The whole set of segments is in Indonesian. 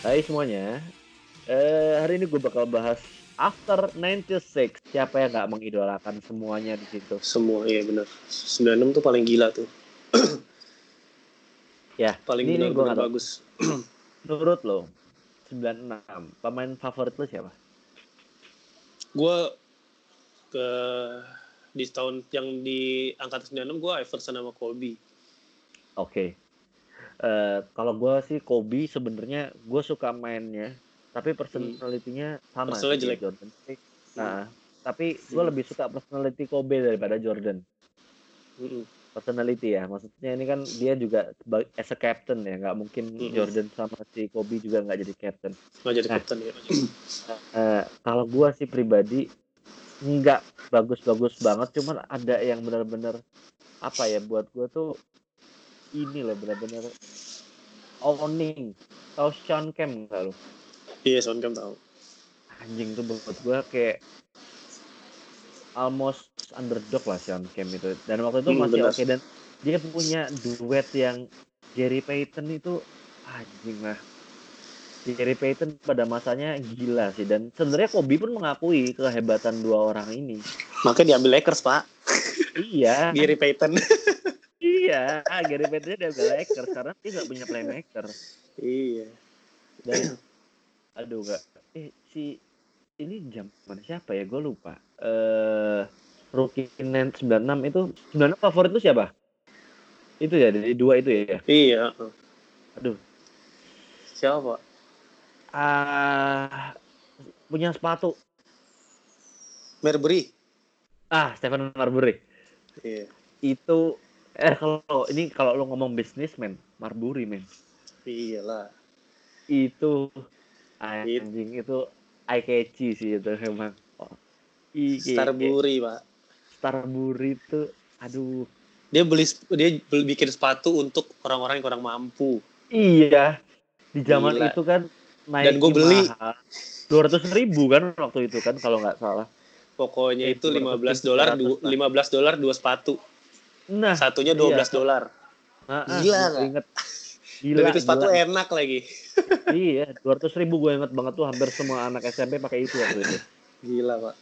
Hai semuanya. Eh hari ini gue bakal bahas After 96. Siapa yang nggak mengidolakan semuanya di situ? Semua iya benar. 96 tuh paling gila tuh. Ya, Paling ini, ini gue tahu. bagus. Menurut lo, 96. Pemain favorit lo siapa? Gue ke di tahun yang di angkatan 96 gue Iverson sama Kobe. Oke. Eh kalau gue sih Kobe sebenarnya gue suka mainnya, tapi personalitinya sama Personalnya sih jelek. Jordan. Nah, tapi gue lebih suka personality Kobe daripada Jordan. Mm-mm. personality ya maksudnya ini kan dia juga as a captain ya nggak mungkin Mm-mm. Jordan sama si Kobe juga nggak jadi captain Nggak jadi Nah. kapten ya. Eh, kalau gua sih pribadi nggak bagus-bagus banget cuman ada yang benar-benar apa ya buat gua tuh ini loh benar-benar owning. Tahu Sean Kemp nggak lo Iya, Son Cam tahu. anjing tuh buat gua kayak almost underdog lah Sean Kemp itu. Dan waktu itu Hmm, masih oke dan dia punya duet yang Gary Payton itu anjing lah. Gary Payton pada masanya gila sih dan sebenarnya Kobe pun mengakui kehebatan dua orang ini. Makanya diambil Lakers, Pak. iya. Gary Payton. Iya Gary Payton dia udah Lakers karena dia nggak punya playmaker iya. dan aduh gak eh si ini jam mana siapa ya gue lupa eh rookie Nen 96 itu 96 favorit lu siapa itu ya dari dua itu ya Iya. aduh Siapa? ah punya sepatu Marbury. ah Stephen Marbury Iya. itu eh kalau ini kalau lu ngomong bisnismen Marbury men Iyalah. itu anjing itu eye catchy sih itu emang oh, i- i- Starbury, Pak. Starbury itu aduh Dia beli dia beli bikin sepatu untuk orang-orang yang kurang mampu. iya di zaman Gila. itu kan naik Dan gua beli. dua ratus ribu kan waktu itu kan kalau nggak salah Pokoknya Eh, itu 15 200, dolar, 300 du- lah. 15 dolar dua sepatu. Nah Satunya iya. 12 dolar. ah, ah, Gila inget Dan gila itu sepatu gila. enak lagi. iya dua ratus ribu gue inget banget tuh hampir semua anak SMP pakai itu waktu itu Gila, Pak.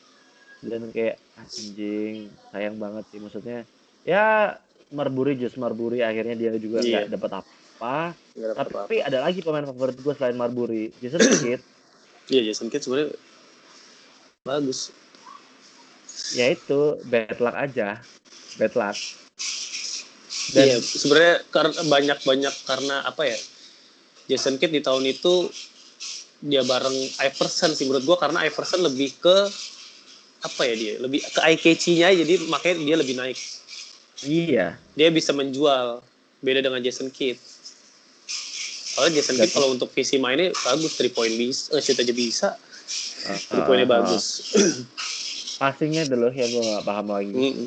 dan kayak anjing sayang banget sih maksudnya ya Marbury just Marbury akhirnya dia juga Iya. nggak dapat apa Nggak dapet tapi ada lagi pemain favorit gue selain Marbury Jason Kidd Iya, Jason Kidd sebenarnya bagus. ya itu bad luck aja bad luck dan Iya, sebenarnya karena banyak-banyak karena apa ya? Jason Kidd di tahun itu dia bareng Iverson sih menurut gua karena Iverson lebih ke apa ya dia? Lebih ke eye catchy-nya jadi makanya dia lebih naik. iya Dia bisa menjual beda dengan Jason Kidd. Kalau Jason Kidd kalau untuk visi mainnya bagus, three point bisa, eh, shoot aja bisa, three uh, pointnya uh, bagus. passingnya dulu ya gue nggak paham lagi Mm-mm.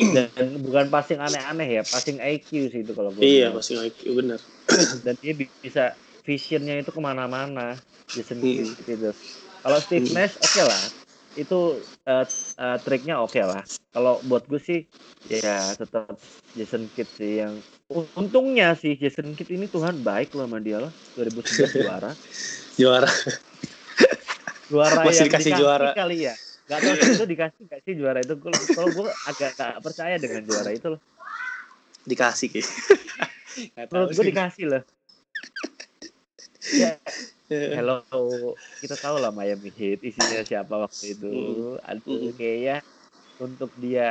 dan bukan passing aneh-aneh ya passing IQ sih itu kalau gue Iya, bilang. masih IQ bener. dan dia bi- bisa visionnya itu ke mana-mana Jason Mm. Kidd itu kalau Steve Mm. Nash oke lah itu eh, eh, triknya oke lah kalau buat gue sih ya tetap Jason Kidd sih yang untungnya sih Jason Kidd ini Tuhan baik loh sama dia lah 2011 juara Juara. juara Masih yang dikasih juara. kali ya Gak tau itu dikasih gak sih juara itu Kalau- gue agak gak percaya dengan juara itu loh Dikasih kayak. Menurut gue sih. dikasih loh ya Hello, kita tahu lah Miami Heat isinya siapa waktu itu. Aduh, Mm. kayaknya untuk dia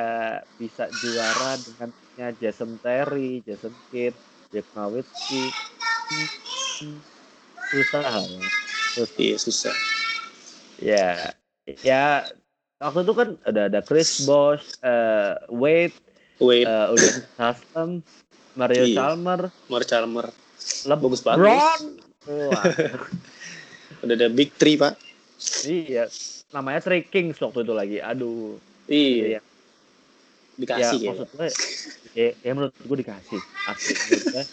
bisa juara dengan punya Jason Terry, Jason Kidd, Dirk Nowitzki, susah lah. Terus Iya susah. ya, ya waktu itu kan ada ada Chris Bosh, eh, Wade, Wait, eh, udah Haslem, Mario Iya. Chalmer, Mar Chalmer. LeBron. Bagus bagus. Wah, Udah ada Big Three, Pak. iya, namanya Trey Kings waktu itu lagi. Aduh. Iya. Iya. Dikasih ya, ya. maksud gue ya, ya menurut gue dikasih asli gue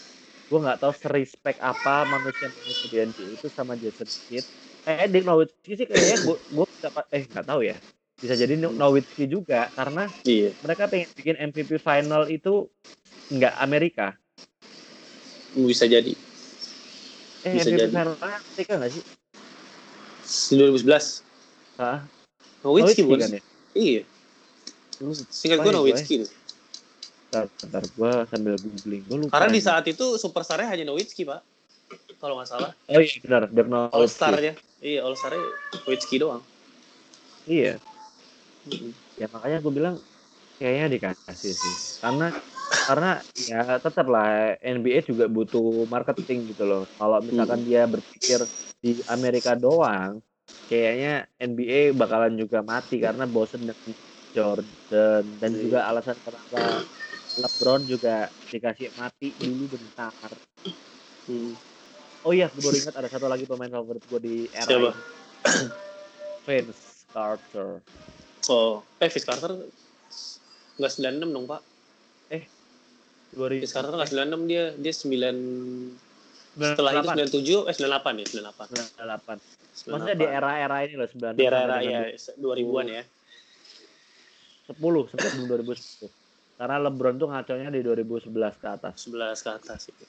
gue nggak tahu serespek apa manusia manusia di NBA itu sama Jason Kidd eh Dirk Nowitzki sih kayaknya gue gue dapat eh nggak tahu ya bisa jadi Nowitzki juga karena Iya. mereka pengen bikin MVP final itu nggak Amerika Bisa jadi. Eh, Bisa MVP jadi. finalnya Amerika nggak sih? Di 2011. Hah? Nowitzki Nowitzki bukan? kan ya? Iya. Singkat gue lupa ya Nowitzki. nih. Bentar, bentar gue sambil googling. Gue lupa. Karena di saat itu superstarnya hanya Nowitzki, Pak. Kalau nggak salah. Oh iya benar, Dirk Nowitzki. All Star-nya. Iya, All Star-nya Nowitzki doang. Iya. Ya makanya gue bilang kayaknya dikasih sih. Karena karena ya tetap lah NBA juga butuh marketing gitu loh. Kalau misalkan dia berpikir di Amerika doang, kayaknya NBA bakalan juga mati karena bosen dengan Jordan dan Iya. juga alasan kenapa LeBron juga dikasih mati dulu bentar. Hmm. Oh iya, gue baru ingat ada satu lagi pemain favorit gue di era Siapa? Vince Carter. Oh, eh Vince Carter nggak 96 dong, Pak. 2000 Vince Carter nggak 96 dia, dia 9 setelah itu 97 eh 98 ya, 98. 98. 98. Maksudnya di era-era ini loh 96 di era-era sampai ya dengan 2000-an ya. 10 sampai sebelum 2010. Karena LeBron tuh ngaconya di 2011 ke atas. 11 ke atas itu.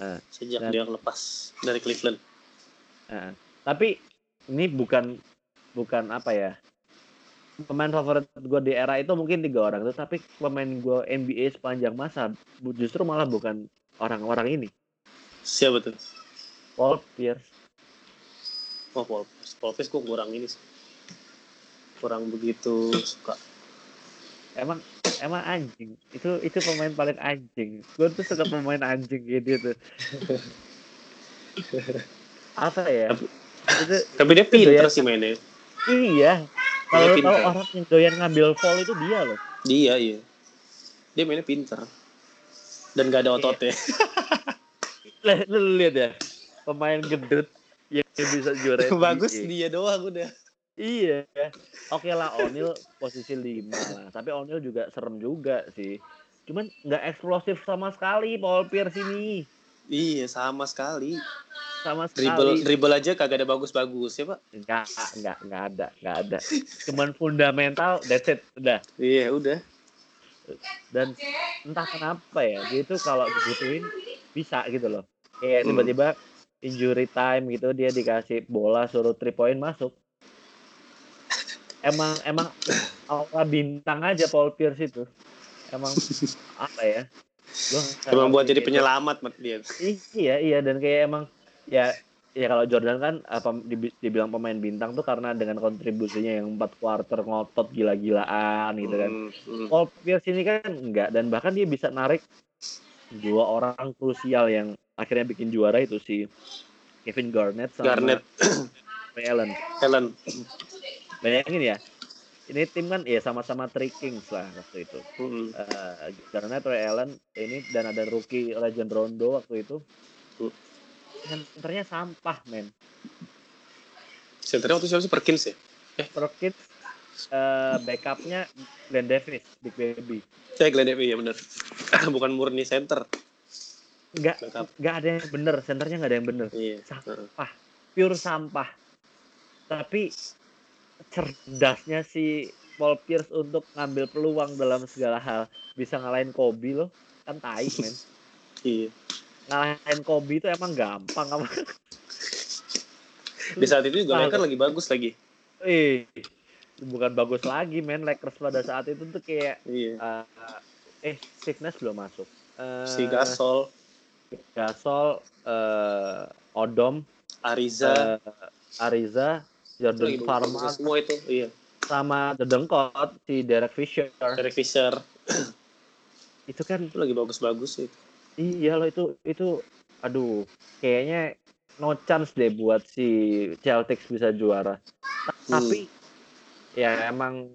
Eh, Sejak dan- dia lepas dari Cleveland. eh. Tapi ini bukan bukan apa ya? Pemain favorit gue di era itu mungkin tiga orang tuh, tapi pemain gue NBA sepanjang masa justru malah bukan orang-orang ini. Siapa tuh? Paul Pierce. Oh, Paul Pierce. Paul Pierce gue kurang ini sih. Kurang begitu suka. Emang emang anjing. Itu itu pemain paling anjing. Gue tuh suka pemain anjing gitu tuh. apa ya? Tapi- Itu Tapi dia Itu pinter ya. sih mainnya. Iya. Kalau tahu orang yang doyan ngambil foul itu dia loh. Dia iya. Dia mainnya pinter. Dan gak ada ototnya. Lah, Lu, lu lihat ya. Pemain gendut yang bisa juara. Bagus dia doang udah. Iya. Oke lah O'Neal posisi 5 lah. Tapi O'Neal juga serem juga sih. Cuman nggak eksplosif sama sekali Paul Pierce ini. Iya, sama sekali. Sama Dribble sekali. dribble aja kagak ada bagus-bagus ya, Pak. Enggak, enggak, enggak ada, enggak ada. Cuman fundamental, that's it, udah. Iya, udah. Dan entah kenapa ya, dia itu kalau dibutuhin bisa gitu loh. Kayak Hmm. tiba-tiba injury time gitu dia dikasih bola suruh three point masuk. Emang emang aura bintang aja Paul Pierce itu. Emang apa ya? Gua nggak Cuma buat jadi gitu. penyelamat Mat, dia. Iya iya dan kayak emang ya ya kalau Jordan kan apa dibi- dibilang pemain bintang tuh karena dengan kontribusinya yang empat quarter ngotot gila-gilaan gitu kan. Hmm, hmm. Paul Pierce ini kan enggak dan bahkan dia bisa narik dua orang krusial yang akhirnya bikin juara itu si Kevin Garnett sama Garnett, Ray Allen. Helen. Bayangin ya. Ini tim kan ya sama-sama Three Kings lah waktu itu. Hmm. Eh, Garnett, Ray Allen ini dan ada rookie Legend Rondo waktu itu. Hmm. Centernya sampah, men. Centernya waktu siapa sih Perkins ya? Perkins eh backupnya Glenn Davis, Big Baby. Saya Glenn Davis ya bener. Bukan murni center. Nggak, Backup. nggak ada yang bener, centernya nggak ada yang bener. Iya. Sampah, pure sampah. Tapi cerdasnya si Paul Pierce untuk ngambil peluang dalam segala hal. Bisa ngalahin Kobe loh. Kan tai, men. Iya. Ngalahin Kobe itu emang gampang apa? Di saat itu juga Nah, Lakers lagi bagus lagi. Eh, bukan bagus lagi, men. Lakers pada saat itu tuh kayak Iya. eh, eh Steve Nash belum masuk. Eh, Si Gasol, Gasol, eh, Odom, Ariza, eh, Ariza, Jordan Farmer, semua itu. Iya. sama The Dengkot, si Derek Fisher. Derek Fisher Itu kan itu lagi bagus-bagus itu. Iya loh itu itu aduh kayaknya no chance deh buat si Celtics bisa juara. Hmm. Tapi ya emang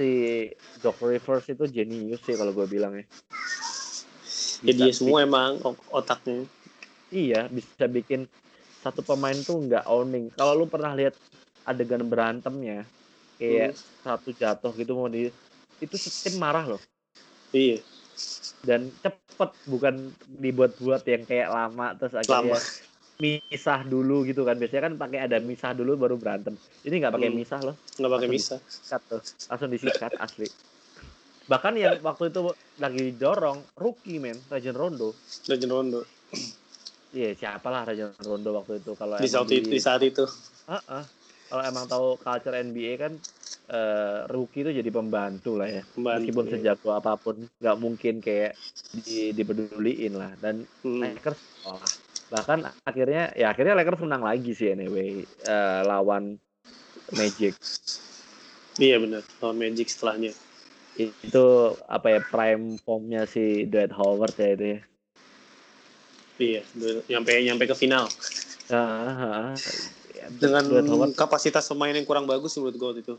si Doc Rivers itu jenius sih kalau gue bilang ya. Ya dia Bisa semua emang otaknya. Iya, bisa bikin satu pemain tuh nggak owning. Kalau lu pernah lihat adegan berantemnya, kayak satu jatuh gitu mau di itu tim marah loh Iya. dan cepet bukan dibuat-buat yang kayak lama terus akhirnya Lama. misah dulu gitu kan biasanya kan pakai ada misah dulu baru berantem ini nggak pakai Hmm. misah loh Nggak pakai Langsung bisa. sikat tuh langsung disikat asli bahkan yang waktu itu lagi dorong rookie men Rajon Rondo Legend Rondo. iya siapa lah Rajon Rondo waktu itu kalau di saat itu di saat itu Heeh. Kalau emang tahu culture NBA kan eh, rookie itu jadi pembantu lah ya. Pembantu, meskipun iya. sejago apa pun nggak mungkin kayak di, dipeduliin lah. Dan Hmm. Lakers kalah. bahkan akhirnya ya akhirnya Lakers menang lagi sih anyway eh, lawan Magic. Iya benar. Lawan Magic setelahnya. Itu apa ya prime formnya si Dwight Howard ya itu ya. Iya nyampe nyampe ke final. Ah, ah, ya, dengan kapasitas pemain yang kurang bagus menurut gue itu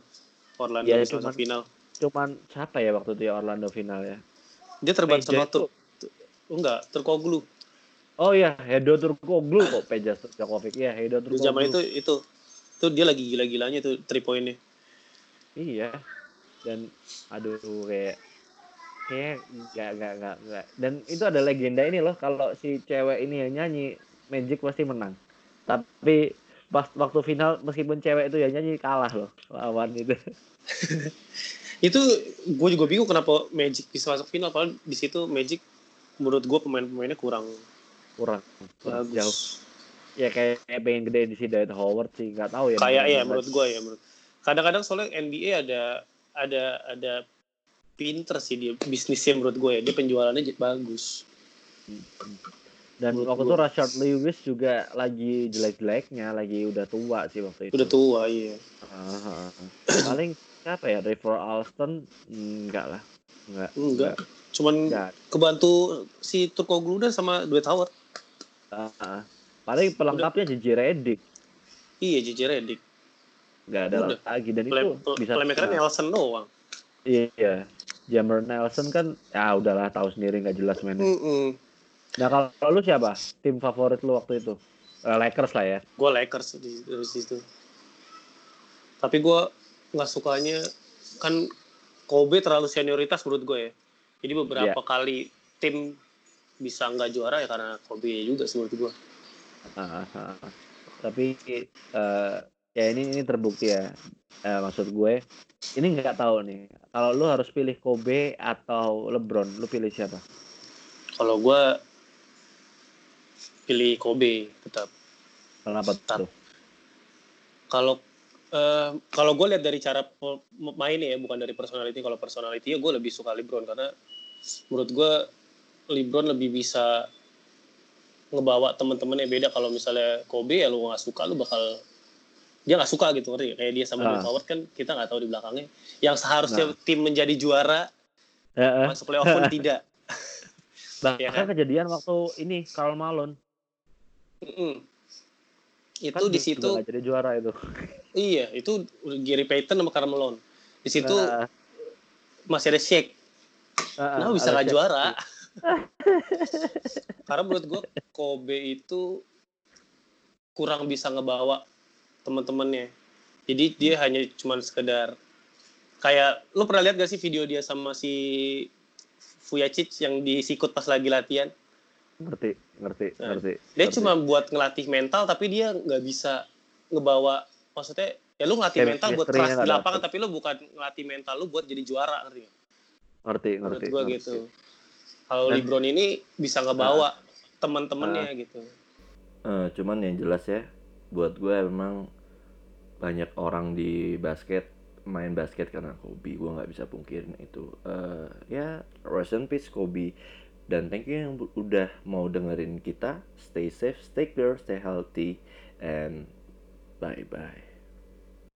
Orlando Ya, cuman- final cuman siapa ya waktu itu ya Orlando final ya dia terban Peja sama oh, enggak terkoglu Oh iya, Hedo Turkoglu kok Peja Djokovic. Iya, Hedo Turkoglu. zaman itu itu itu dia lagi gila-gilanya tuh three pointnya Iya. Dan aduh kayak kayak nggak nggak nggak nggak. Dan itu ada legenda ini loh kalau si cewek ini yang nyanyi Magic pasti menang. Tapi pas waktu final meskipun cewek itu yang nyanyi kalah loh lawan itu. itu gue juga bingung kenapa Magic bisa masuk final padahal di situ Magic menurut gue pemain-pemainnya kurang. Kurang, kurang bagus. jauh. Ya kayak, pengen gede di si Dwight Howard sih, nggak tahu ya. kayak ya menurut gue ya menurut. Kadang-kadang soalnya NBA ada ada ada pinter sih dia bisnisnya menurut gue ya. Dia penjualannya bagus Dan Menurut waktu itu Rashard Lewis juga lagi jelek-jeleknya, lagi udah tua sih waktu itu. udah tua iya ah. Paling siapa ya? River Alston? Enggak lah. Enggak. enggak cuman Enggak. kebantu si Turkoglu dan sama Dwight Howard Ah, ah. Paling pelengkapnya JJ Redick. iya JJ Redick Enggak ada Udah. lagi dan Play, itu bisa playmaker Nelson doang Iya. Jammer Nelson kan ya udahlah tahu sendiri nggak jelas mainnya. Mm-mm. Nah kalau lu siapa? Tim favorit lu waktu itu? Eh, Lakers lah ya. gue Lakers di dari situ tapi gue nggak sukanya kan Kobe terlalu senioritas menurut gue ya jadi beberapa kali tim bisa nggak juara ya karena Kobe juga sih menurut gue Ah, ah, ah. Tapi eh, ya ini ini terbukti ya. Eh, maksud gue ini nggak tahu nih. Kalau lu harus pilih Kobe atau LeBron, lu pilih siapa? kalau gue pilih Kobe tetap Kenapa Tetap. kalau eh, kalau gue lihat dari cara mainnya ya bukan dari personality kalau personality ya gue lebih suka LeBron karena menurut gue LeBron lebih bisa ngebawa temen-temennya beda kalau misalnya Kobe ya lu nggak suka lu bakal dia nggak suka gitu ngerti kayak dia sama Ah. Dwight Howard kan kita nggak tahu di belakangnya yang seharusnya Nah. tim menjadi juara Eh, eh. masuk playoff pun tidak Bahkan Iya kan? kejadian waktu ini Karl Malone Mm-mm. itu kan di situ jadi juara itu. iya itu Gary Payton sama Karl Malone di situ Nah, masih ada Shake ah, Nah, ah, bisa nggak Shaq. juara. Karena menurut gue Kobe itu kurang bisa ngebawa teman-temannya. Jadi dia hanya cuman sekedar kayak lu pernah lihat gak sih video dia sama si Vujacic yang disikut pas lagi latihan? Ngerti, ngerti, Nah, ngerti. Dia ngerti. cuma buat ngelatih mental tapi dia nggak bisa ngebawa maksudnya ya lu ngelatih Kayak mental buat keras di lapangan tapi lu bukan ngelatih mental lu buat jadi juara ngerti ngerti, menurut ngerti. gue ngerti. gitu kalau LeBron ini bisa ngebawa teman-temannya gitu Eh, cuman yang jelas ya, buat gue memang banyak orang di basket main basket karena Kobe. Gue nggak bisa pungkirin itu. Eh, ya, rest in peace Kobe. Dan thank you yang udah mau dengerin kita. Stay safe, stay clear, stay healthy, and bye bye.